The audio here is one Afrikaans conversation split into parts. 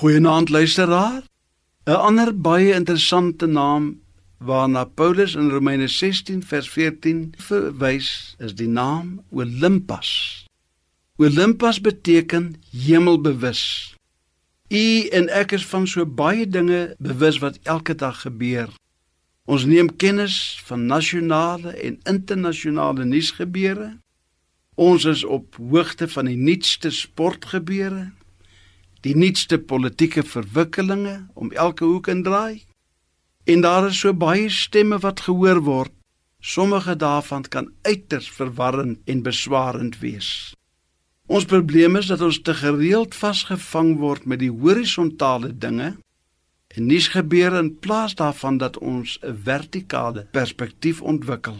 Goeienaand luisteraar. 'n Ander baie interessante naam waarna Paulus in Romeine 16 vers 14 verwys, is die naam Olympus. Olympus beteken hemelbewus. U en ek is van so baie dinge bewus wat elke dag gebeur. Ons neem kennis van nasionale en internasionale nuusgebeure. Ons is op hoogte van die nuutste sportgebeure, die nuutste politieke verwikkelinge om elke hoek en draai. En daar is so baie stemme wat gehoor word. Sommige daarvan kan uiters verwarrend en beswarend wees. Ons probleem is dat ons te gereeld vasgevang word met die horisontale dinge en niks gebeur in plaas daarvan dat ons 'n vertikale perspektief ontwikkel.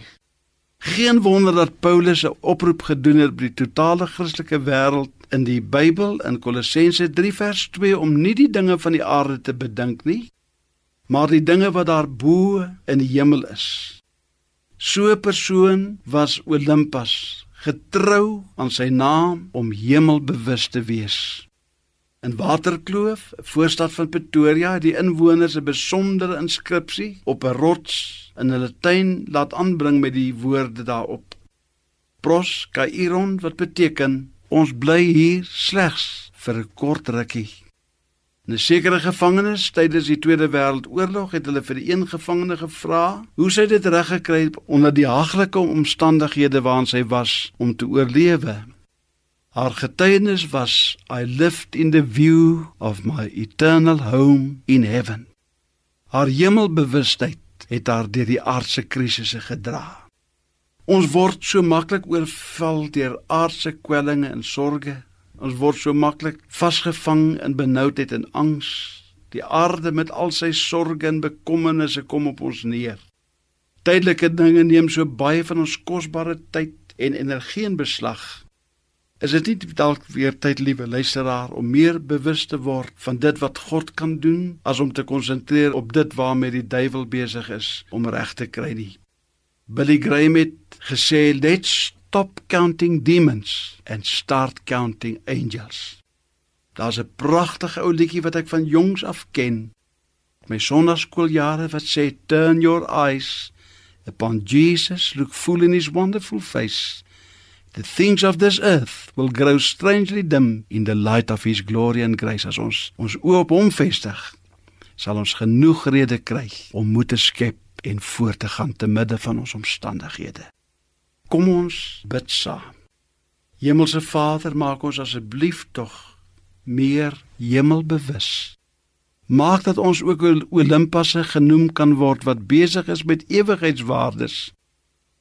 Geen wonder dat Paulus 'n oproep gedoen het by die totale Christelike wêreld in die Bybel in Kolossense 3 vers 2 om nie die dinge van die aarde te bedink nie, maar die dinge wat daar bo in die hemel is. So 'n persoon was Olympus, getrou aan sy naam om hemelbewus te wees. In Waterkloof, voorstad van Pretoria, het die inwoners 'n besondere inskripsie op 'n rots in hulle tuin laat aanbring met die woorde daarop: Pros Kairon wat beteken ons bly hier slegs vir 'n kort rukkie. 'n Sekere gevangenes tydens die Tweede Wêreldoorlog het hulle vir die een gevangene gevra hoe sy dit reg gekry het onder die haglike omstandighede waarin sy was om te oorlewe. Haar getuienis was I lived in the view of my eternal home in heaven. Haar hemelbewustheid het haar deur die aardse krisisse gedra. Ons word so maklik oorval deur aardse kwellinge en sorges. Ons word so maklik vasgevang in benoudheid en angs. Die aarde met al sy sorges en bekommernisse kom op ons neer. Tydelike dinge neem so baie van ons kosbare tyd en energie in beslag Is dit nie dalk weer tyd, liewe luisteraar, om meer bewus te word van dit wat God kan doen as om te konsentreer op dit waarmee die duiwel besig is om reg te kry nie? Billy Graham het gesê, "Let's stop counting demons and start counting angels." Daar's 'n pragtige ou liedjie wat ek van jongs af ken. My sonnaskooljare wat sê, "Turn your eyes upon Jesus, look full in his wonderful face." The things of this earth will grow strangely dim in the light of his glory and grace as ons ons oop op hom vestig sal ons genoeg rede kry om moed te skep en voort te gaan te midde van ons omstandighede. Kom ons bid saam. Hemelse Vader, maak ons asseblief tog meer hemelbewus. Maak dat ons ook Olympasse genoem kan word wat besig is met ewigheidswaardes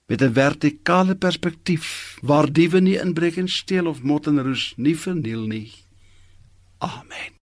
met 'n vertikale perspektief waar diewe nie inbreek en steel of mot en roes nie verniel nie. Amen.